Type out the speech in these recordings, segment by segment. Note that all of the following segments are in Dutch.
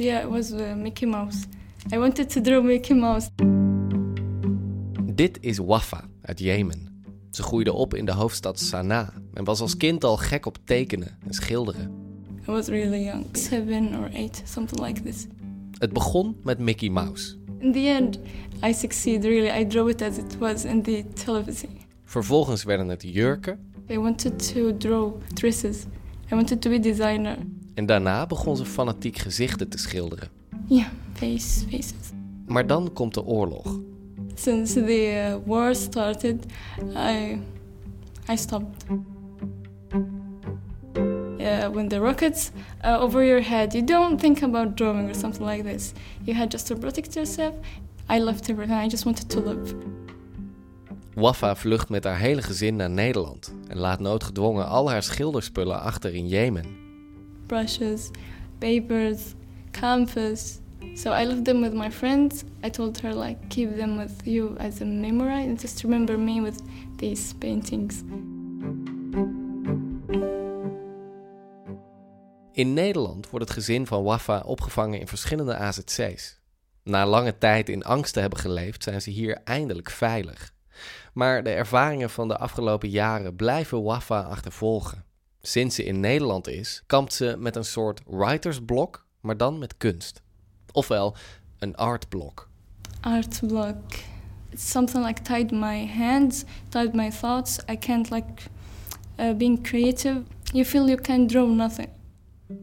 Yeah, it was uh, Mickey Mouse. I wanted to draw Mickey Mouse. Dit is Wafa uit Jemen. Ze groeide op in de hoofdstad Sanaa en was als kind al gek op tekenen en schilderen. I was really young, seven or eight, something like this. Het begon met Mickey Mouse. In the end, I succeed really. I draw it as it was in the television. Vervolgens werden het jurken I wanted to draw dresses. I wanted to be designer. En daarna begon ze fanatiek gezichten te schilderen. Yeah, face, faces. Maar dan komt de oorlog. Since the uh, war started, I, I stopped. Yeah, when the rockets uh, over your head, you don't think about drawing or something like this. You had just to protect yourself. I left everything. I just wanted to live. Wafa vlucht met haar hele gezin naar Nederland en laat noodgedwongen al haar schilderspullen achter in Jemen. Brushes, papers, canvas. So I left them with my friends. I told her like keep them with you as a memory and just remember me with these paintings. In Nederland wordt het gezin van Wafa opgevangen in verschillende AZC's. Na lange tijd in angst te hebben geleefd, zijn ze hier eindelijk veilig. Maar de ervaringen van de afgelopen jaren blijven Wafa achtervolgen. Sinds ze in Nederland is, kampt ze met een soort writersblok, maar dan met kunst. Ofwel een artblok. art block. It's something like tied my hands, tied my thoughts. I can't like uh, being creative. You feel you can draw nothing.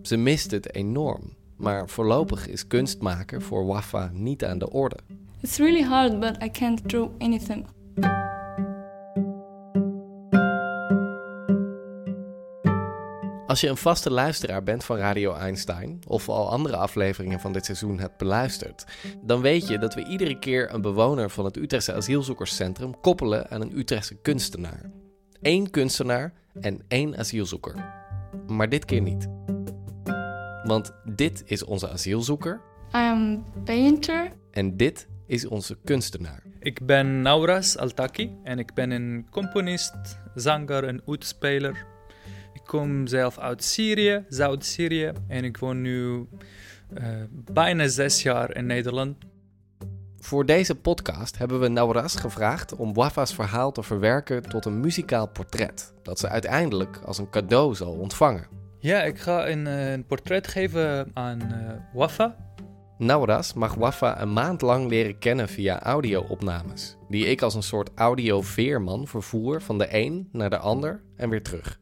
Ze mist het enorm, maar voorlopig is kunst maken voor Wafa niet aan de orde. It's really hard, but I can't draw anything. Als je een vaste luisteraar bent van Radio Einstein of al andere afleveringen van dit seizoen hebt beluisterd, dan weet je dat we iedere keer een bewoner van het Utrechtse asielzoekerscentrum koppelen aan een Utrechtse kunstenaar. Eén kunstenaar en één asielzoeker. Maar dit keer niet. Want dit is onze asielzoeker I am painter. en dit is onze kunstenaar. Ik ben Nauras Altaki en ik ben een componist, zanger en uitspeler. Ik kom zelf uit Syrië, Zuid-Syrië, en ik woon nu eh, bijna zes jaar in Nederland. Voor deze podcast hebben we Nauras gevraagd om Wafa's verhaal te verwerken tot een muzikaal portret, dat ze uiteindelijk als een cadeau zal ontvangen. Ja, ik ga een, eh, een portret geven aan eh, Wafa. Nauras mag Wafa een maand lang leren kennen via audio-opnames, die ik als een soort audio-veerman vervoer van de een naar de ander en weer terug.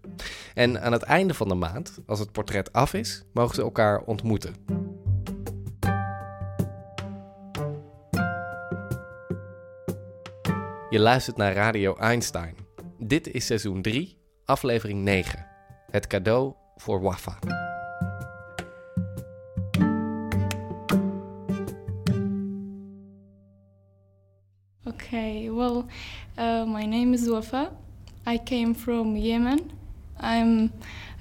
En aan het einde van de maand, als het portret af is, mogen ze elkaar ontmoeten. Je luistert naar Radio Einstein. Dit is seizoen 3, aflevering 9. Het cadeau voor Wafa. Okay, well, uh, my name is Wafa. I came from Yemen. I'm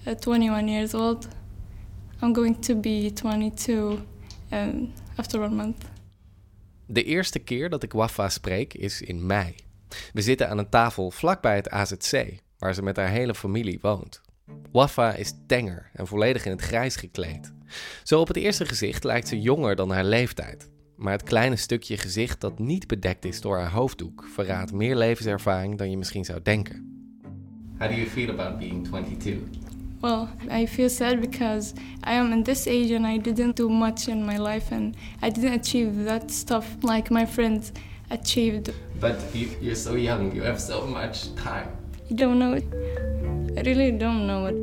uh, 21 years old. I'm going to be 22 um, after one month. De eerste keer dat ik Wafa spreek is in mei. We zitten aan een tafel vlakbij het AZC, waar ze met haar hele familie woont. Wafa is tenger en volledig in het grijs gekleed. Zo op het eerste gezicht lijkt ze jonger dan haar leeftijd. Maar het kleine stukje gezicht dat niet bedekt is door haar hoofddoek verraadt meer levenservaring dan je misschien zou denken. How do you feel about being 22? Well, I feel sad because I am in this age and I didn't do much in my life and I didn't achieve that stuff like my friends achieved. But you're so young, you have so much time. You don't know it. I really don't know it.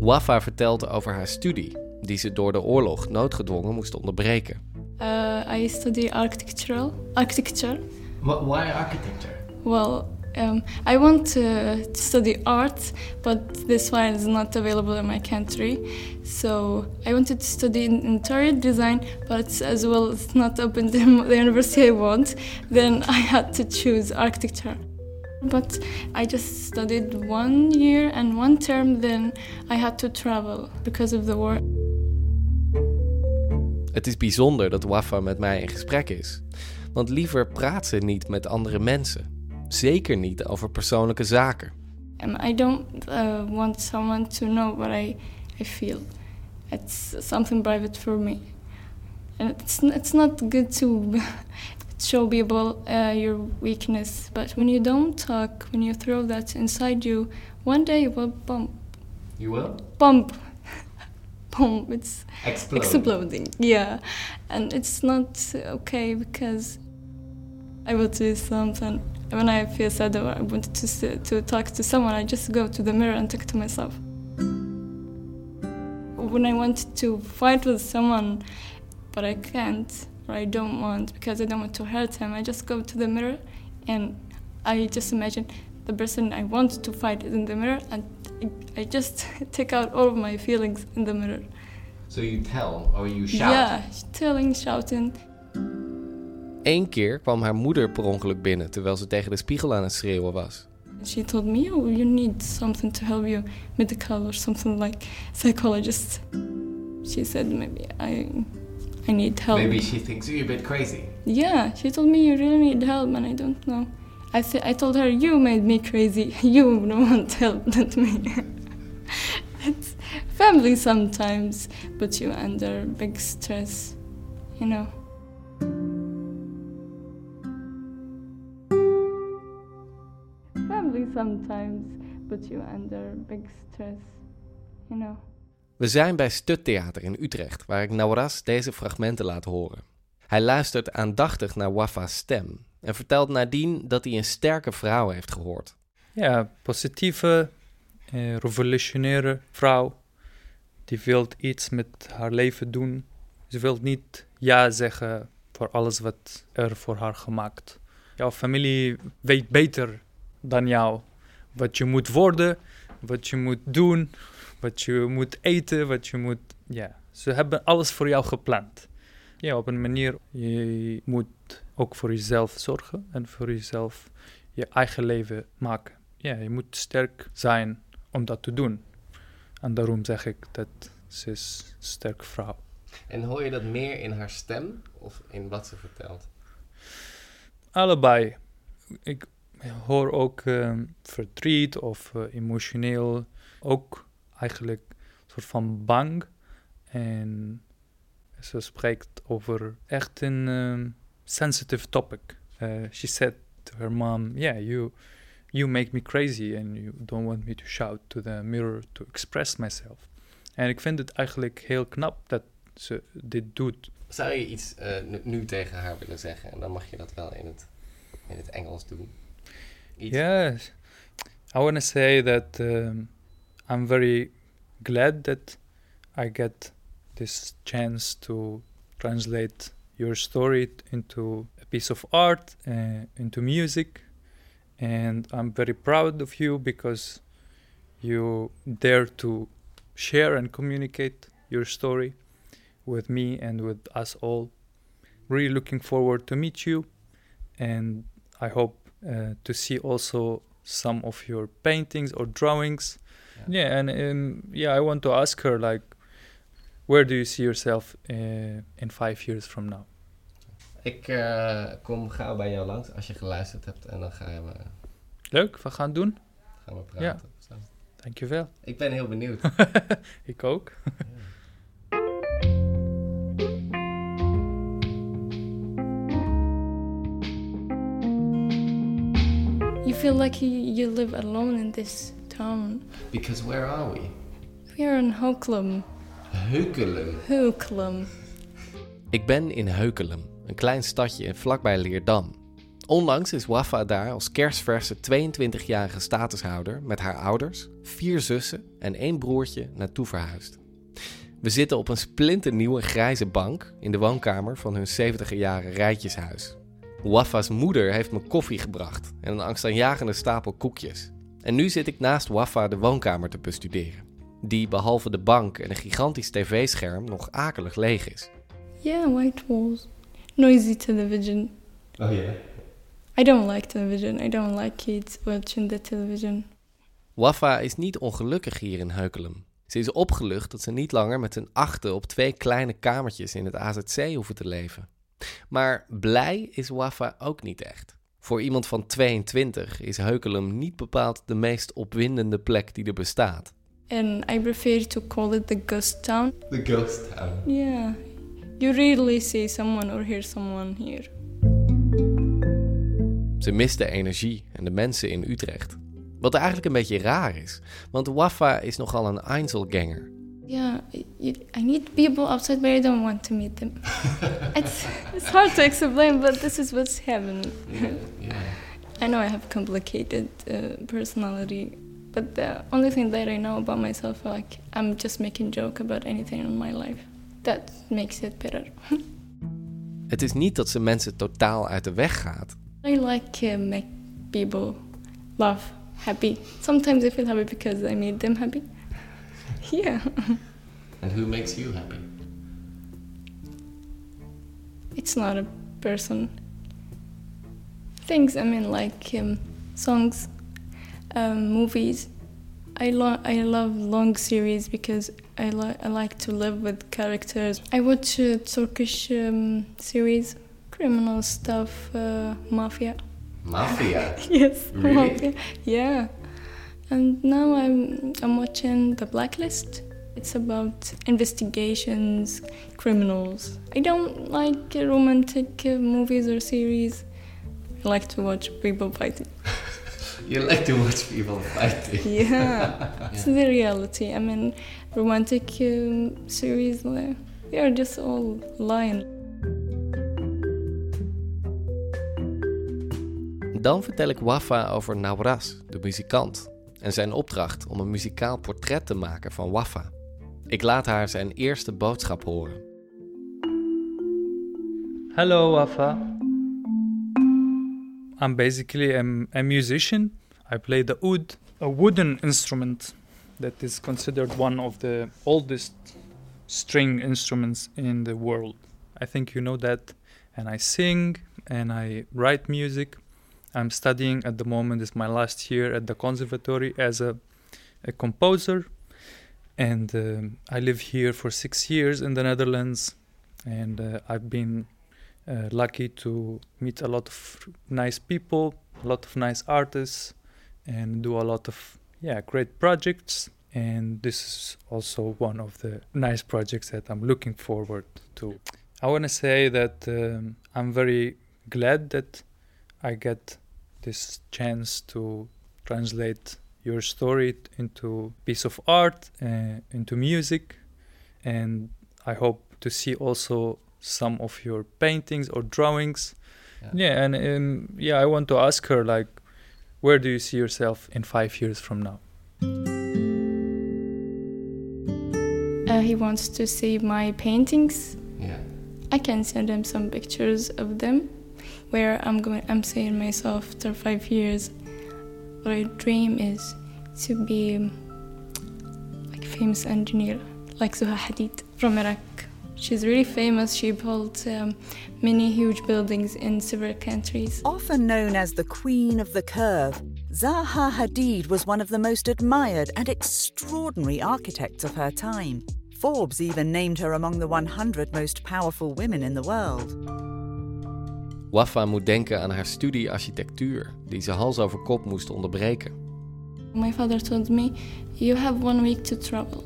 Wafa vertelt over haar studie, die ze door de oorlog noodgedwongen moest onderbreken. Uh, I study architectural architecture. Why architecture? Well, Um, I want to, study art, but this one is not available in my country. So I wanted to study in interior design, but as well it's not open to the university I want. Then I had to choose architecture. But I just studied one year and one term, then I had to travel because of the war. Het is bijzonder dat Wafa met mij in gesprek is. Want liever praat ze niet met andere mensen. Zeker niet over persoonlijke zaken. And I don't uh, want someone to know what I, I feel. It's something private for me. And it's, it's not good to show people uh, your weakness, but when you don't talk, when you throw that inside you, one day it will bump. You will? Bump. Boom, it's Explode. exploding. Yeah, and it's not okay because I will do something. When I feel sad or I want to to talk to someone, I just go to the mirror and talk to myself. When I want to fight with someone, but I can't or I don't want because I don't want to hurt him, I just go to the mirror and I just imagine the person I want to fight is in the mirror and I- I just take out all of my feelings in the mirror. So you tell or you shout? Yeah, telling, shouting. Eén keer kwam haar moeder per ongeluk binnen terwijl ze tegen de spiegel aan het schreeuwen was. She told me, "Oh, you need something to help you, medical or something like psychologist." She said, "Maybe I, I need help." Maybe she thinks you're a bit crazy. Yeah, she told me you really need help, and I don't know. I th- I told her you made me crazy. You don't help, not me. it's family sometimes puts you under big stress, you know. Family sometimes puts you under big stress, you know. We zijn bij Stuttheater in Utrecht, waar ik Nauras deze fragmenten laat horen. Hij luistert aandachtig naar Wafa's stem en vertelt nadien dat hij een sterke vrouw heeft gehoord. Ja, positieve, eh, revolutionaire vrouw. Die wil iets met haar leven doen. Ze wil niet ja zeggen voor alles wat er voor haar gemaakt. Jouw familie weet beter dan jou wat je moet worden, wat je moet doen, wat je moet eten, wat je moet. Ja, ze hebben alles voor jou gepland. Ja, op een manier. Je moet ook voor jezelf zorgen en voor jezelf je eigen leven maken. Ja, je moet sterk zijn om dat te doen. En daarom zeg ik dat ze is een sterke vrouw. En hoor je dat meer in haar stem of in wat ze vertelt? Allebei. Ik hoor ook ehm, verdriet of eh, emotioneel. Ook eigenlijk een soort van bang. En ze spreekt over echt een ehm, sensitive topic. Eh, she said to her mom, yeah, you, you make me crazy and you don't want me to shout to the mirror to express myself. En ik vind het eigenlijk heel knap dat ze dit doet. Zou je iets nu, nu tegen haar willen zeggen en dan mag je dat wel in het, in het Engels doen? Iets. Yes. I want to say that um, I'm very glad that I get this chance to translate your story into a piece of art, uh, into music. And I'm very proud of you because you dare to share and communicate your story with me and with us all. Really looking forward to meet you and I hope uh, to see also some of your paintings or drawings. Yeah, and um, yeah, I want to ask her like, where do you see yourself uh, in five years from now? Ik eh, kom gauw bij jou langs als je geluisterd hebt en dan gaan we, Leuk, we gaan het doen. gaan we praten. Ja. Zo. Dankjewel. Ik ben heel benieuwd. Ik ook. You feel like you, you live alone in this town. Because where are we? We are in Hoklum. Heukelen. Hoklum. Ik ben in Heukelum, een klein stadje vlakbij Leerdam. Onlangs is Wafa daar als kerstverse 22-jarige statushouder met haar ouders, vier zussen en één broertje naartoe verhuisd. We zitten op een splinternieuwe grijze bank in de woonkamer van hun 70 jaren rijtjeshuis. Wafa's moeder heeft me koffie gebracht en een angstaanjagende stapel koekjes. En nu zit ik naast Wafa de woonkamer te bestuderen. Die behalve de bank en een gigantisch tv-scherm nog akelig leeg is. Yeah, white walls. Noisy television. Oh ja? I don't like television. I don't like kids watching the television. Wafa is niet ongelukkig hier in Heukelum. Ze is opgelucht dat ze niet langer met een achten op twee kleine kamertjes in het AZC hoeven te leven. Maar blij is Wafa ook niet echt. Voor iemand van 22 is Heukelum niet bepaald de meest opwindende plek die er bestaat. And I prefer to call it the ghost town. The ghost town. Yeah. You rarely see someone or hear someone here. Ze mist de energie en de mensen in Utrecht. Wat eigenlijk een beetje raar is, want Wafa is nogal een Einzelganger. Yeah, I need people outside, but I don't want to meet them. it's it's hard to explain, but this is what's happening. I know I have complicated uh, personality, but the only thing that I know about myself, like I'm just making joke about anything in my life. That makes it better. Het is niet dat ze mensen totaal uit de weg gaat. I like uh, make people laugh, happy. Sometimes I feel happy because I made them happy. yeah. And who makes you happy? it's not a person. Things I mean, like um, songs, um, movies. I lo- I love long series because I li- I like to live with characters. I watch uh, Turkish um, series, criminal stuff, uh, mafia. Mafia. yes, Really? mafia. Yeah. And now I'm I'm watching The Blacklist. It's about investigations, criminals. I don't like romantic uh, movies or series. I like to watch people fighting. You like to watch people fighting. Yeah, it's the reality. I mean, romantic um, series, uh, they are just all lying. Dan vertel ik Wafa over Nauras, de muzikant, en zijn opdracht om een muzikaal portret te maken van Wafa. Ik laat haar zijn eerste boodschap horen. Hello, Wafa. I'm basically a, a musician. I play the oud, a wooden instrument that is considered one of the oldest string instruments in the world. I think you know that. And I sing and I write music. I'm studying at the moment, it's my last year at the conservatory as a, a composer. And um, I live here for six years in the Netherlands. And uh, I've been uh, lucky to meet a lot of nice people, a lot of nice artists, and do a lot of yeah great projects. And this is also one of the nice projects that I'm looking forward to. I want to say that um, I'm very glad that I get this chance to translate your story into piece of art, uh, into music, and I hope to see also some of your paintings or drawings. Yeah. Yeah, and um, yeah, I want to ask her like, where do you see yourself in five years from now? Uh, he wants to see my paintings. Ja. I can send him some pictures of them where I'm going I'm saying myself after five years what I dream is to be like a famous engineer like Zuha Hadid from Iraq. She's really famous. She built um, many huge buildings in several countries. Often known as the Queen of the Curve, Zaha Hadid was one of the most admired and extraordinary architects of her time. Forbes even named her among the 100 most powerful women in the world. Wafa moet denken aan haar studie architectuur, die ze hals over kop moest onderbreken. My father told me, You have one week to travel,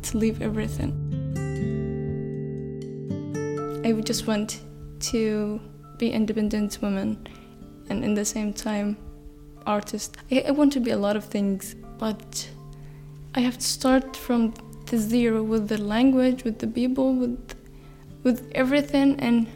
to leave everything. I just want to be independent woman and in the same time artist. I, I want to be a lot of things, but I have to start from the zero with the language, with the people, with with everything and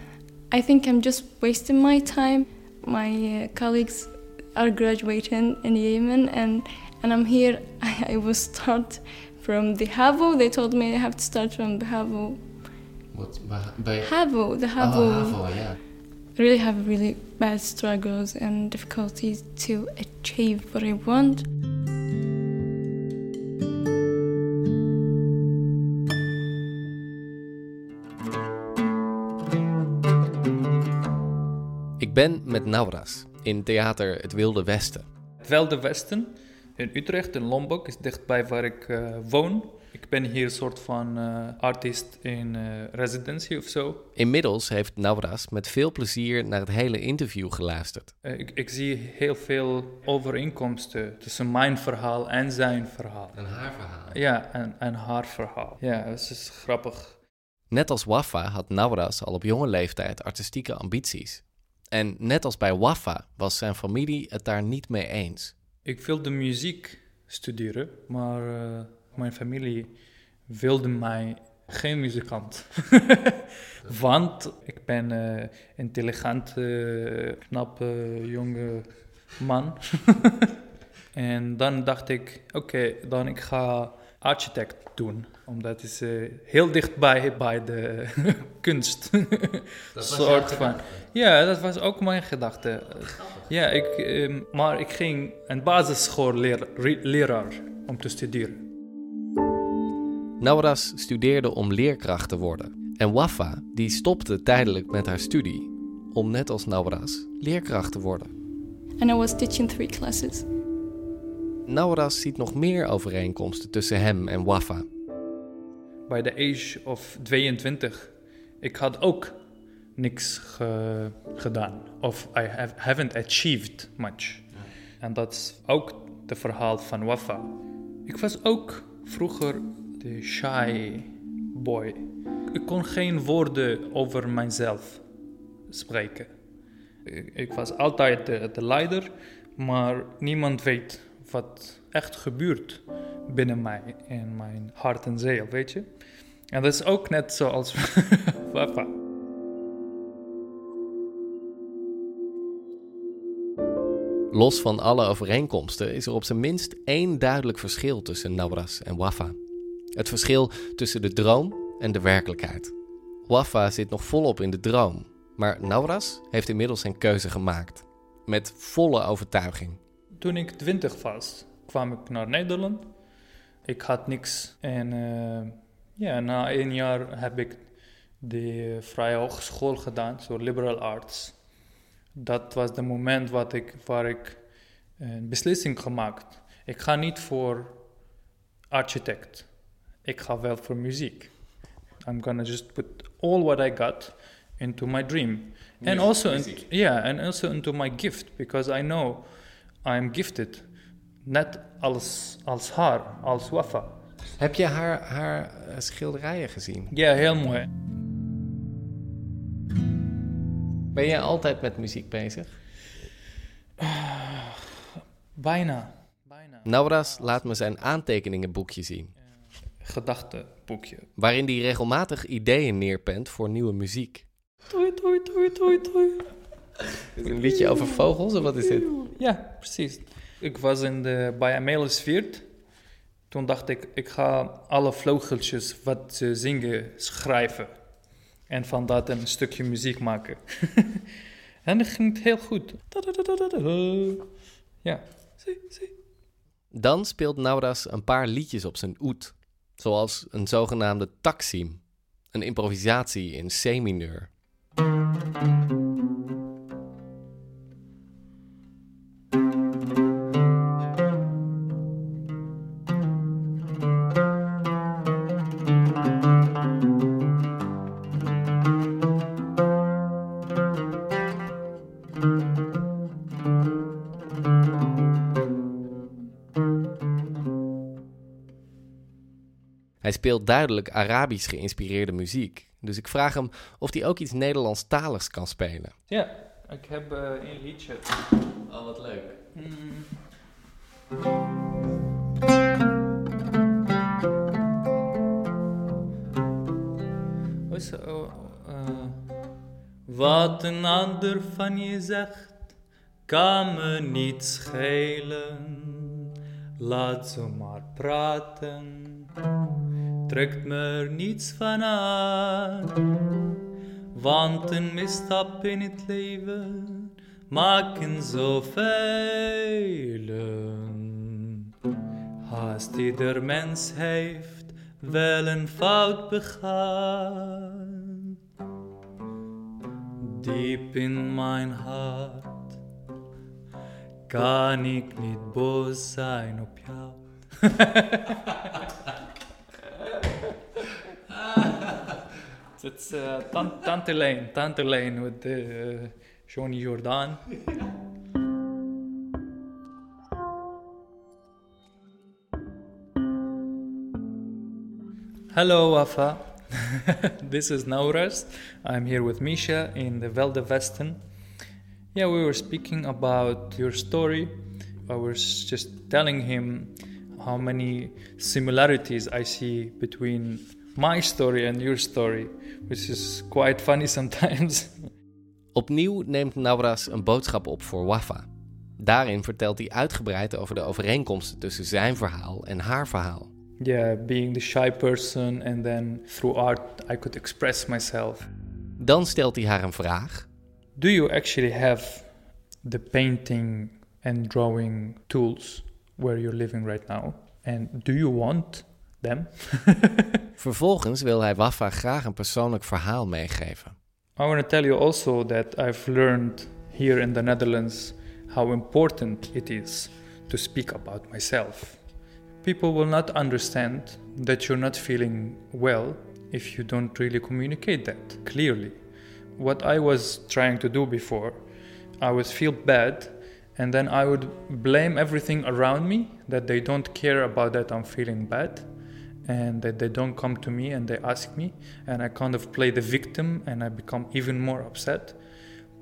I think I'm just wasting my time. My uh, colleagues are graduating in Yemen, and and I'm here. I, I will start from the Havo. They told me I have to start from the Havo. Wat, bij... Havo, the Havo. ja. really have really bad struggles and difficulties to achieve what I want. Ik ben met Nauras in theater Het Wilde Westen. Het Wilde Westen in Utrecht, in Lombok, is dichtbij waar ik eh, woon. Ik ben hier een soort van eh, artiest in eh, residency of zo. Inmiddels heeft Nauras met veel plezier naar het hele interview geluisterd. Eh, ik, ik zie heel veel overeenkomsten tussen mijn verhaal en zijn verhaal. En haar verhaal. Ja, en, en haar verhaal. Ja, dat is grappig. Net als Wafa had Nauras al op jonge leeftijd artistieke ambities. En net als bij Wafa was zijn familie het daar niet mee eens. Ik wilde muziek studeren, maar eh, mijn familie wilde mij geen muzikant. Want ik ben een intelligent, eh, knappe, jonge man. en dan dacht ik, oké, dan ik ga architect doen. Omdat het is eh, heel dichtbij bij de kunst. soort van. Ja, dat was ook mijn gedachte. Ja, ik, ehm, maar ik ging een basisschoolleraar om te studeren. Nauras studeerde om leerkracht te worden. En Wafa die stopte tijdelijk met haar studie om net als Nauras leerkracht te worden. And I was teaching three classes. Nauras ziet nog meer overeenkomsten tussen hem en Wafa. Bij de age of 22, ik had ook niks ge- gedaan. Of I have, haven't achieved much. En dat is ook het verhaal van Wafa. Ik was ook vroeger de shy boy. Ik kon geen woorden over mijzelf spreken. Ik, was altijd de, de leider, maar niemand weet wat echt gebeurt binnen mij en mijn hart en ziel, weet je? En dat is ook net zoals Wafa. Los van alle overeenkomsten is er op zijn minst één duidelijk verschil tussen Nauras en Wafa. Het verschil tussen de droom en de werkelijkheid. Wafa zit nog volop in de droom, maar Nauras heeft inmiddels zijn keuze gemaakt. Met volle overtuiging. Toen ik twintig was, kwam ik naar Nederland. Ik had niks. En eh, ja, na één jaar heb ik de Vrije Hogeschool gedaan, zo liberal arts. Dat was het moment wat ik, waar ik een beslissing gemaakt. Ik ga niet voor architect. Ik ga wel voor muziek. I'm gonna just put all what I got into my dream. and also, in- yeah, and also into my gift because I know I'm gifted. Net als, als haar, als Wafa. Heb je haar, haar eh, schilderijen gezien? Ja, heel mooi. Ben jij altijd met muziek bezig? Bijna. Bijna. Nauras laat me zijn aantekeningenboekje zien, Gedachtenboekje. waarin hij regelmatig ideeën neerpent voor nieuwe muziek. Toei, toei, toei. Is het een liedje over vogels of wat is dit? Ja, precies. Ik was in de, bij Amelis Viert. Toen dacht ik, ik ga alle vleugeltjes wat ze zingen schrijven. En van dat een stukje muziek maken. en dat ging het heel goed. Ja, zie, zie. Dan speelt Nauras een paar liedjes op zijn oet, zoals een zogenaamde taksim, een improvisatie in C-mineur. Hij speelt duidelijk Arabisch geïnspireerde muziek, dus ik vraag hem of hij ook iets Nederlandstaligs kan spelen. Ja, ik heb eh, een liedje. Oh, wat leuk. Het? Oh, eh, wat een ander van je zegt, kan me niet schelen. Laat ze maar praten, trekt me niets van aan. Want een misstap in het leven maken zoveel. Haast ieder mens heeft wel een fout begaan. Diep in mijn hart kan ik niet boos zijn op jou. It's uh, Tan- Tante with uh, Johnny Jordan. Hello, Wafa. this is Nauras. I'm here with Misha in the Velde Westen. Yeah, we were speaking about your story. I was just telling him how many similarities I see between my story and your story, which is quite funny sometimes. Opnieuw neemt Nauras een boodschap op voor Wafa. Daarin vertelt hij uitgebreid over de overeenkomsten tussen zijn verhaal en haar verhaal. yeah, being the shy person, and then through art, I could express myself. Dan stelt hij haar een vraag. Do you actually have the painting and drawing tools where you're living right now? And do you want them? Vervolgens wil hij Wafa graag een persoonlijk verhaal meegeven. I want to tell you also that I've learned here in the Netherlands how important it is to speak about myself. People will not understand that you're not feeling well if you don't really communicate that clearly. What I was trying to do before, I would feel bad and then I would blame everything around me that they don't care about that I'm feeling bad and that they don't come to me and they ask me and I kind of play the victim and I become even more upset.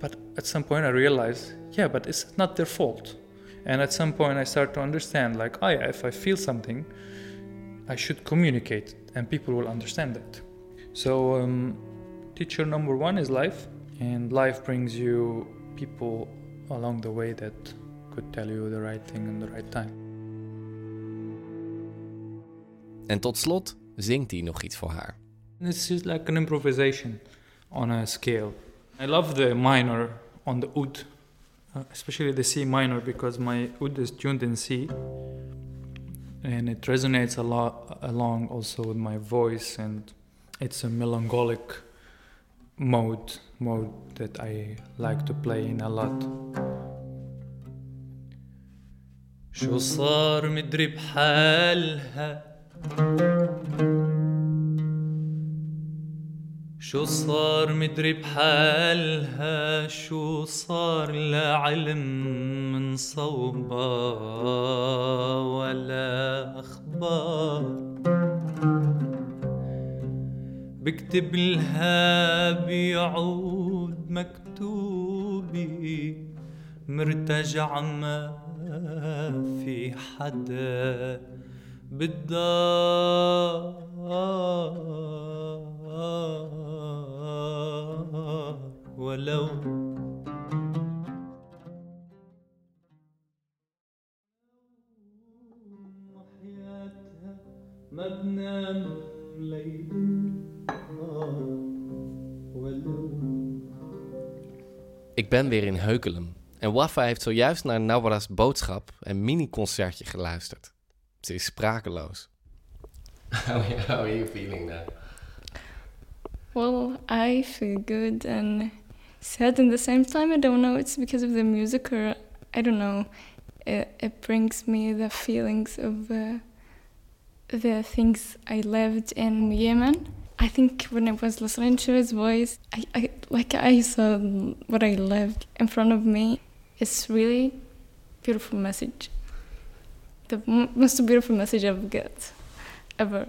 But at some point I realize, yeah, but it's not their fault. And at some point I start to understand like, oh yeah, if I feel something, I should communicate and people will understand that. So um, teacher number one is life and life brings you people along the way that could tell you the right thing in the right time. En tot slot zingt hij nog iets voor haar. It's just like an improvisation on a scale. I love the minor on the oud, uh, especially the C minor, because my oud is tuned in C, and it resonates a lot along also with my voice, and it's a melancholic mode mode that I like to play in a lot. شو صار مدري بحالها شو صار مدري بحالها؟ شو صار لا علم من صوبها ولا أخبار؟ بكتب لها بيعود مكتوبي مرتجع ما في حدا. بالدار ولو وحياتها ما بنام ليل ولو Ik ben weer in Heukelum. En Wafa heeft zojuist naar Nawara's boodschap en mini-concertje geluisterd. Ze is sprakeloos. How, how are you feeling now? Well, I feel good and sad in the same time. I don't know. It's because of the music, or I don't know. It, it brings me the feelings of uh, the things I lived in Yemen. I think when I was listening to his voice, I, I like I saw what I lived in front of me. It's really beautiful message. The most beautiful message I've got ever.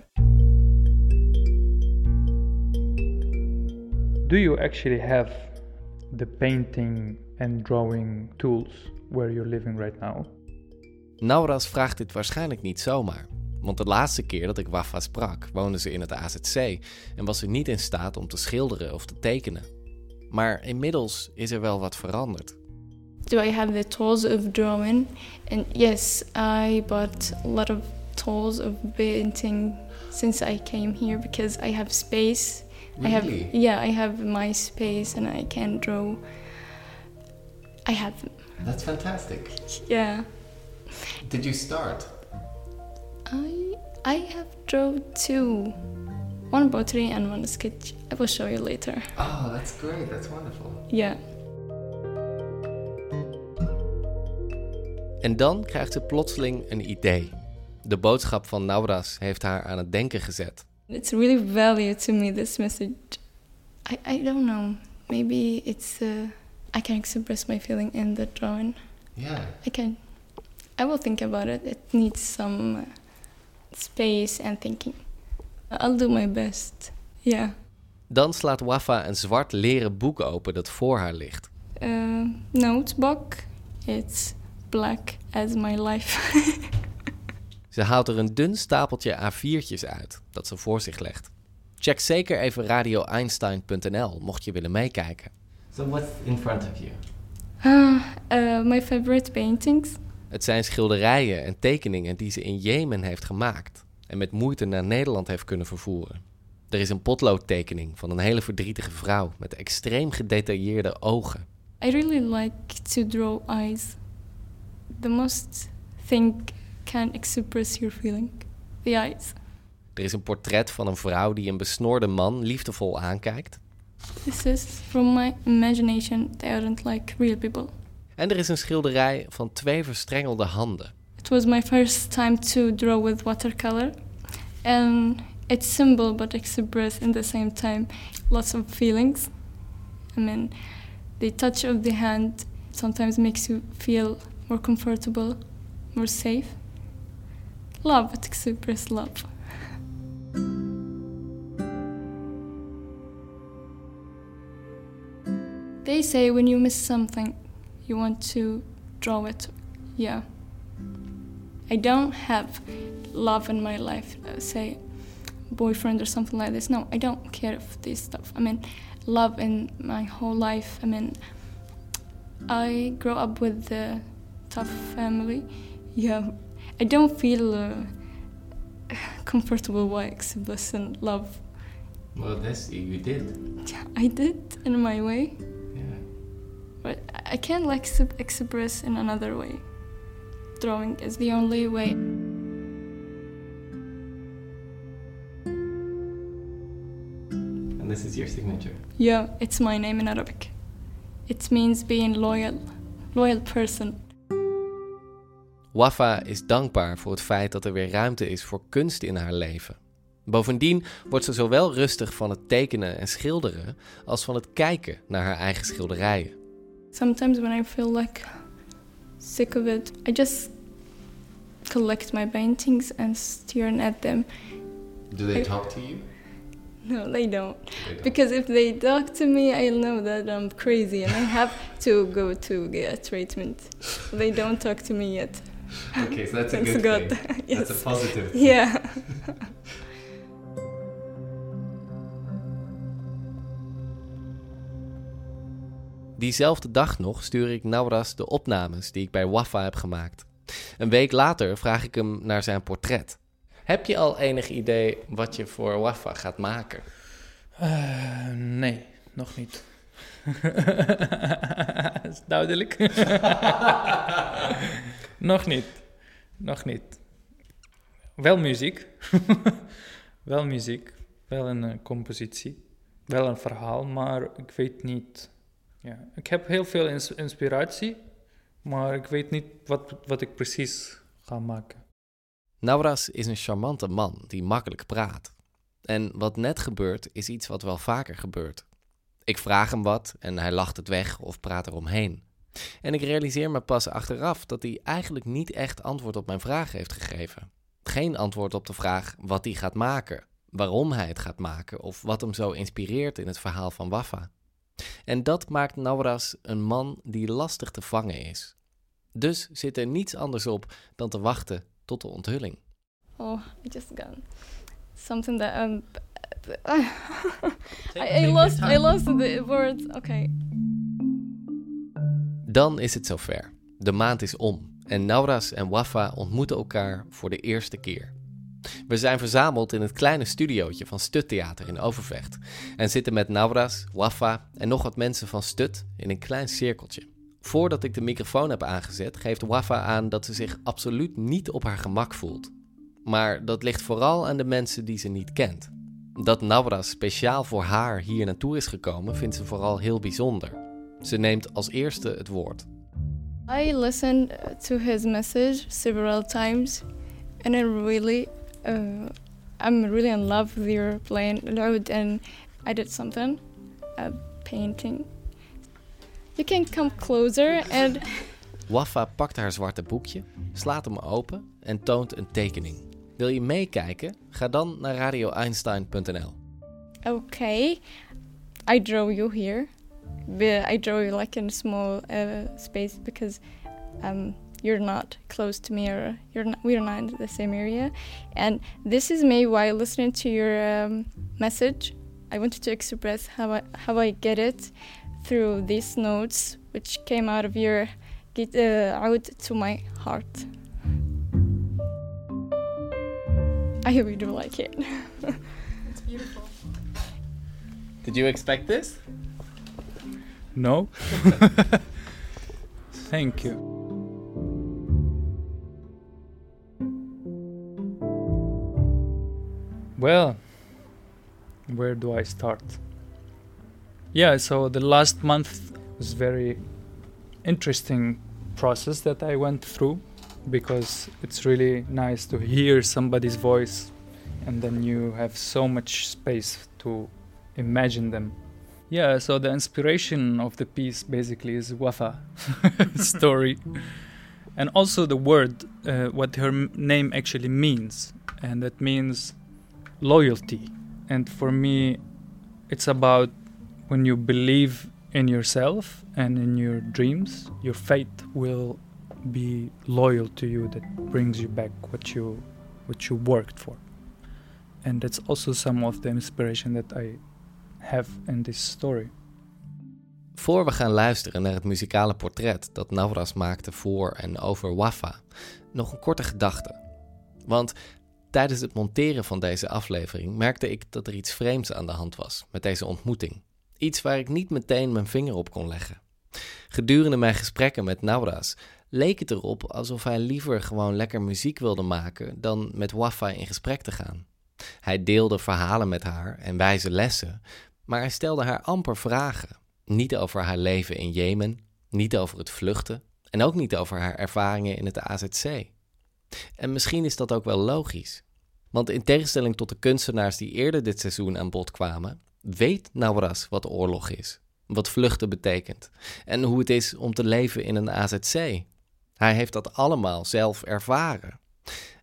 Do you actually have the painting and drawing tools where you're living right now? Nauras vraagt dit waarschijnlijk niet zomaar. Want de laatste keer dat ik Wafa sprak, woonde ze in het AZC en was ze niet in staat om te schilderen of te tekenen. Maar inmiddels is er wel wat veranderd. Do I have the tools of drawing? And yes, I bought a lot of tools of painting since I came here because I have space. I have Really? yeah, I have my space and I can draw. I have That's fantastic. yeah. Did you start? I I have drawn two. One poetry and one sketch. I will show you later. Oh, that's great. That's wonderful. Yeah. En dan krijgt ze plotseling een idee. De boodschap van Nauras heeft haar aan het denken gezet. It's really value to me this message. I, I don't know. Maybe it's uh, I can express my feeling in the drawing. Ja. I can. I will think about it. It needs some uh, space and thinking. I'll do my best. Yeah. Dan slaat Wafa een zwart leren boek open dat voor haar ligt. Uh, notebook. It's black as my life. Ze haalt er een dun stapeltje A4'tjes uit dat ze voor zich legt. Check zeker even radioeinstein.nl mocht je willen meekijken. So what's in front of you? Uh, my favorite paintings. Het zijn schilderijen en tekeningen die ze in Jemen heeft gemaakt en met moeite naar Nederland heeft kunnen vervoeren. Er is een potloodtekening van een hele verdrietige vrouw met extreem gedetailleerde ogen. I really like to draw eyes. The most thing can express your feeling. The eyes. Er is een portret van een vrouw die een besnoorde man liefdevol aankijkt. This is from my imagination. They aren't like real people. En er is een schilderij van twee verstrengelde handen. It was my first time to draw with watercolor, and it's simple but express in the same time lots of feelings. I mean, the touch of the hand sometimes makes you feel more comfortable, more safe. Love, it expresses love. They say when you miss something, you want to draw it. Yeah. I don't have love in my life, uh, say boyfriend or something like this. No, I don't care of this stuff. I mean, love in my whole life. I mean, I grow up with a tough family. Yeah, I don't feel uh, comfortable by expressing love. Well, that's you did. Yeah, I did in my way, Yeah. but I can't like ex- express in another way. Drawing is the only way. And this is your signature. Yeah, it's my name in Arabic. It means being loyal, loyal person. Wafa is dankbaar voor het feit dat er weer ruimte is voor kunst in haar leven. Bovendien wordt ze zowel rustig van het tekenen en schilderen als van het kijken naar haar eigen schilderijen. Sometimes when I feel like sick of it, I just collect my paintings and stare at them. Do they talk to you? No, they don't. Because if they talk to me, I'll know that I'm crazy and I have to go to get treatment. They don't talk to me yet. Okay, so that's Thanks God. yes. positive. Yeah. Diezelfde dag nog stuur ik Nauras de opnames die ik bij Wafa heb gemaakt. Een week later vraag ik hem naar zijn portret. Heb je al enig idee wat je voor Wafa gaat maken? Eh, nee, nog niet. is duidelijk. Nog niet. Nog niet. Wel muziek. wel muziek. Wel een eh, compositie. Wel een verhaal, maar ik weet niet. Ja. Ik heb heel veel ins- inspiratie, maar ik weet niet wat, wat ik precies ga maken. Nauras is een charmante man die makkelijk praat. En wat net gebeurt, is iets wat wel vaker gebeurt. Ik vraag hem wat en hij lacht het weg of praat eromheen. En ik realiseer me pas achteraf dat hij eigenlijk niet echt antwoord op mijn vraag heeft gegeven. Geen antwoord op de vraag wat hij gaat maken, waarom hij het gaat maken of wat hem zo inspireert in het verhaal van Wafa. En dat maakt Nauras een man die lastig te vangen is. Dus zit er niets anders op dan te wachten tot de onthulling. Oh, I just got something that um. I, I lost. I lost the words. Okay. Dan is het zover. De maand is om en Nauras en Wafa ontmoeten elkaar voor de eerste keer. We zijn verzameld in het kleine studiootje van Stut Theater in Overvecht en zitten met Navras, Wafa en nog wat mensen van Stut in een klein cirkeltje. Voordat ik de microfoon heb aangezet, geeft Wafa aan dat ze zich absoluut niet op haar gemak voelt. Maar dat ligt vooral aan de mensen die ze niet kent. Dat Navras speciaal voor haar hier naartoe is gekomen, vindt ze vooral heel bijzonder. Ze neemt als eerste het woord. I listened to his message several times, and I really, uh, I'm really in love with your playing loud, and I did something, a painting. You can come closer and Wafa pakt haar zwarte boekje, slaat hem open en toont een tekening. Wil je meekijken? Ga dan naar radioeinstein.nl. okay, I draw you here. I draw you like in a small uh, space because um, you're not close to me or you're not, we're not in the same area. And this is me while listening to your um, message. I wanted to express how I, how I get it through these notes, which came out of your get uh, out to my heart. I really do like it. It's beautiful. Did you expect this? No? Thank you. Well, where do I start? Yeah, so the last month was very interesting process that I went through because it's really nice to hear somebody's voice and then you have so much space to imagine them. Yeah, so the inspiration of the piece basically is Wafa story, and also the word, uh, what her m- name actually means, and that means loyalty. And for me, it's about when you believe in yourself and in your dreams, your faith will be loyal to you. That brings you back what you what you worked for, and that's also some of the inspiration that I have in this story. Voor we gaan luisteren naar het muzikale portret dat Navras maakte voor en over Wafa, nog een korte gedachte. Want tijdens het monteren van deze aflevering merkte ik dat er iets vreemds aan de hand was met deze ontmoeting. Iets waar ik niet meteen mijn vinger op kon leggen. Gedurende mijn gesprekken met Navras leek het erop alsof hij liever gewoon lekker muziek wilde maken dan met Wafa in gesprek te gaan. Hij deelde verhalen met haar en wijze lessen, maar hij stelde haar amper vragen. Niet over haar leven in Jemen, niet over het vluchten en ook niet over haar ervaringen in het AZC. En misschien is dat ook wel logisch. Want in tegenstelling tot de kunstenaars die eerder dit seizoen aan bod kwamen, weet Nauras wat oorlog is, wat vluchten betekent en hoe het is om te leven in een AZC. Hij heeft dat allemaal zelf ervaren.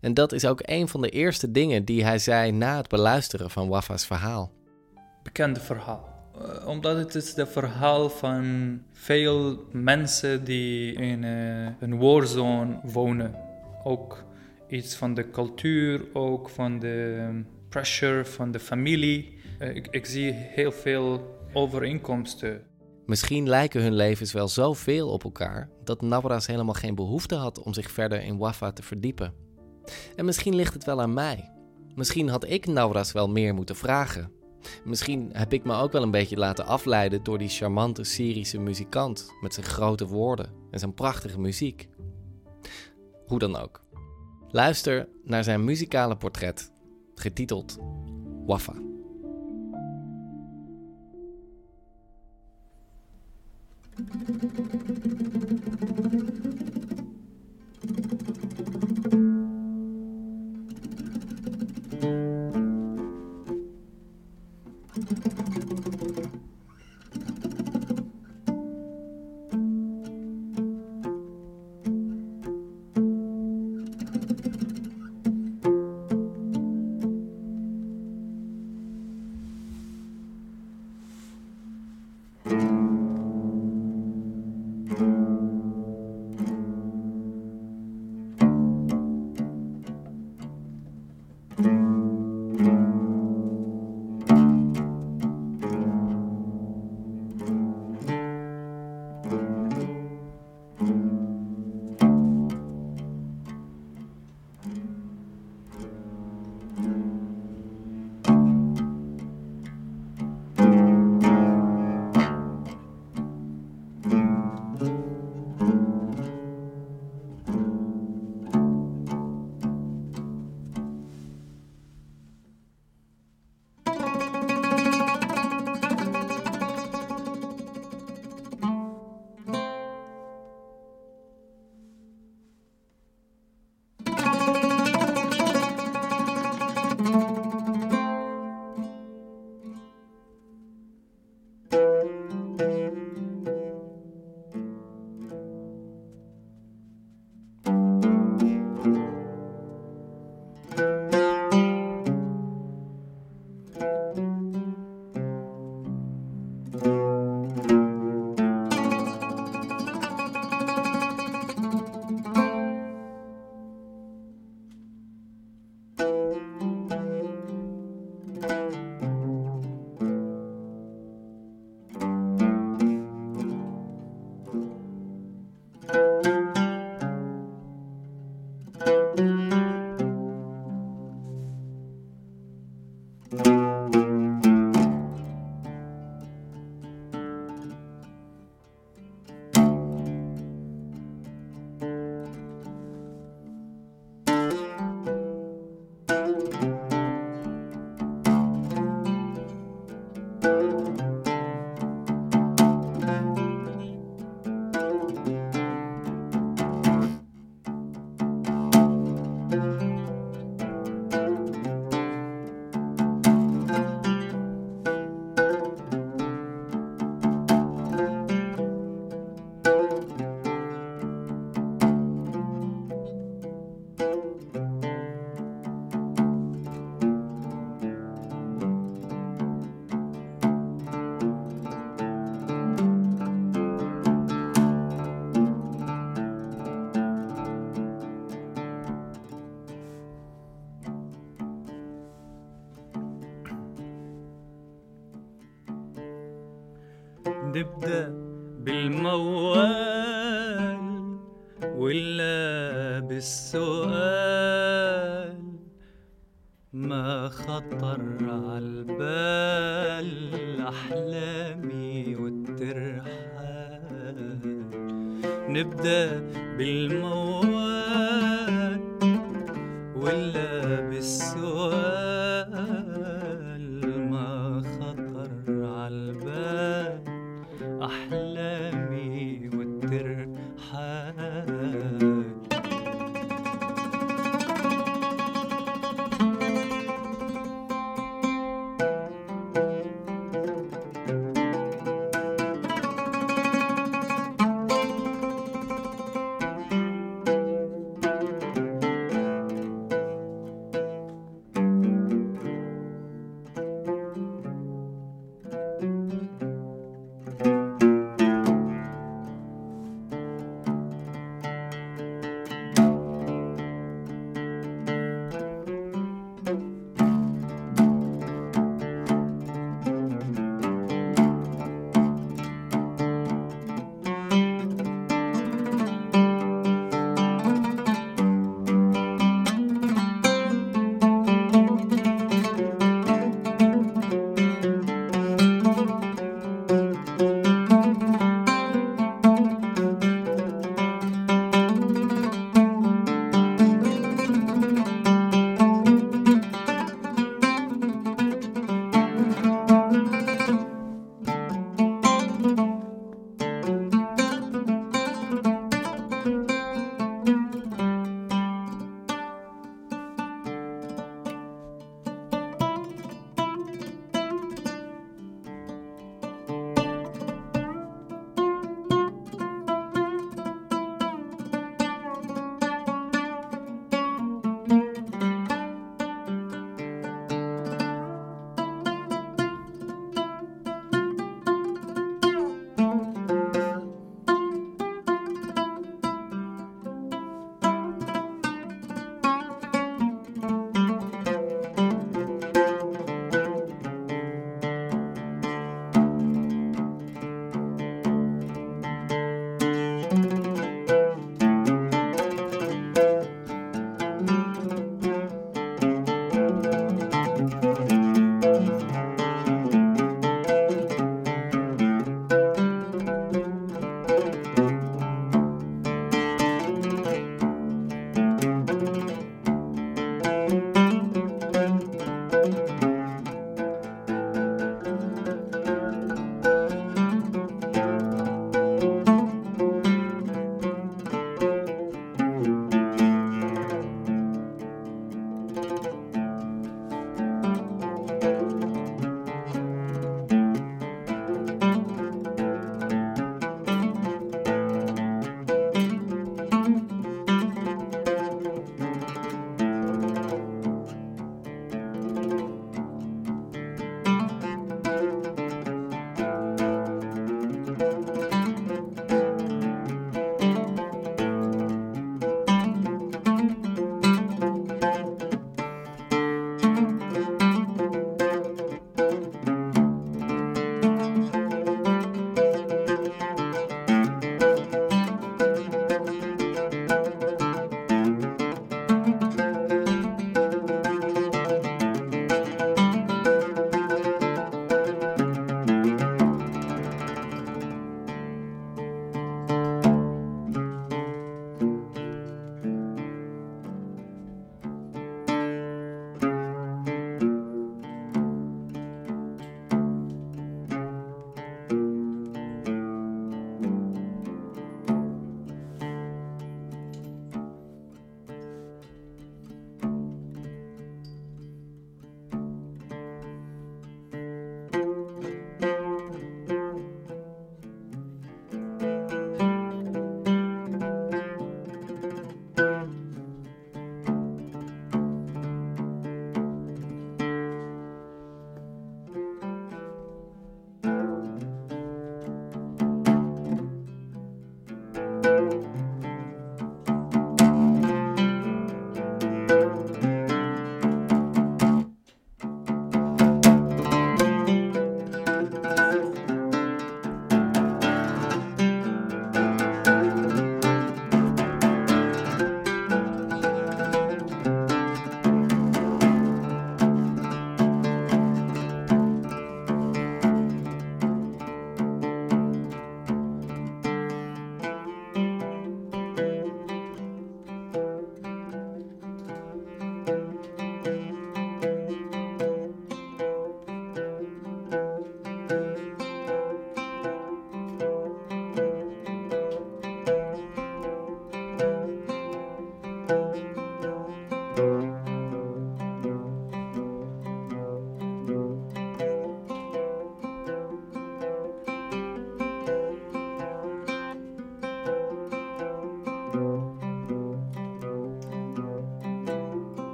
En dat is ook een van de eerste dingen die hij zei na het beluisteren van Wafa's verhaal. Bekende verhaal. Eh, omdat het is het verhaal van veel mensen die in eh, een warzone wonen. Ook iets van de cultuur, ook van de pressure van de familie. Eh, ik, zie heel veel overeenkomsten. Misschien lijken hun levens wel zoveel op elkaar dat Navras helemaal geen behoefte had om zich verder in Wafa te verdiepen. En misschien ligt het wel aan mij. Misschien had ik Navras wel meer moeten vragen. Misschien heb ik me ook wel een beetje laten afleiden door die charmante Syrische muzikant met zijn grote woorden en zijn prachtige muziek. Hoe dan ook. Luister naar zijn muzikale portret, getiteld Wafa. نبدأ بالموال ولا بالسؤال. ما خطر عالبال أحلامي والترحال. نبدأ بالموال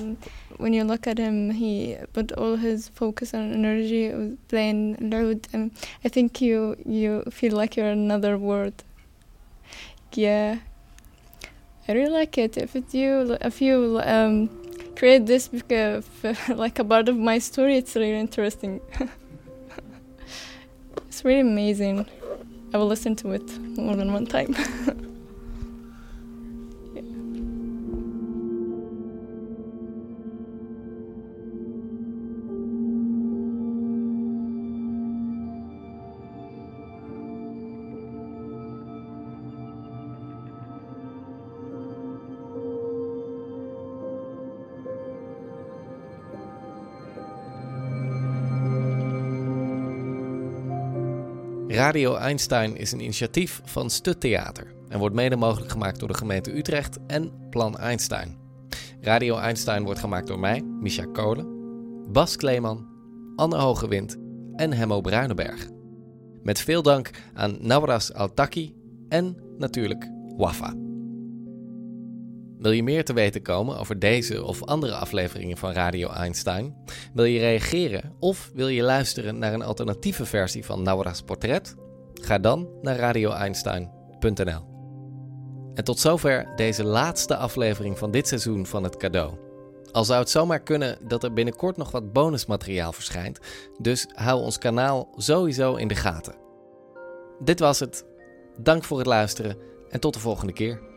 Mean, when you look at him, he put all his focus and energy with playing loud, and I think you you feel like you're another world. Yeah, I really like it. If it you if you um, create this because like a part of my story, it's really interesting. it's really amazing. I will listen to it more than one time. Radio Einstein is een initiatief van Stut Theater en wordt mede mogelijk gemaakt door de gemeente Utrecht en Plan Einstein. Radio Einstein wordt gemaakt door mij, Misha Kolen, Bas Kleeman, Anne Hogewind en Hemmo Bruinenberg. Met veel dank aan Nawras Altaki en natuurlijk Wafa. Wil je meer te weten komen over deze of andere afleveringen van Radio Einstein? Wil je reageren of wil je luisteren naar een alternatieve versie van Naura's portret? Ga dan naar radioeinstein.nl. En tot zover deze laatste aflevering van dit seizoen van het cadeau. Al zou het zomaar kunnen dat er binnenkort nog wat bonusmateriaal verschijnt, dus hou ons kanaal sowieso in de gaten. Dit was het. Dank voor het luisteren en tot de volgende keer.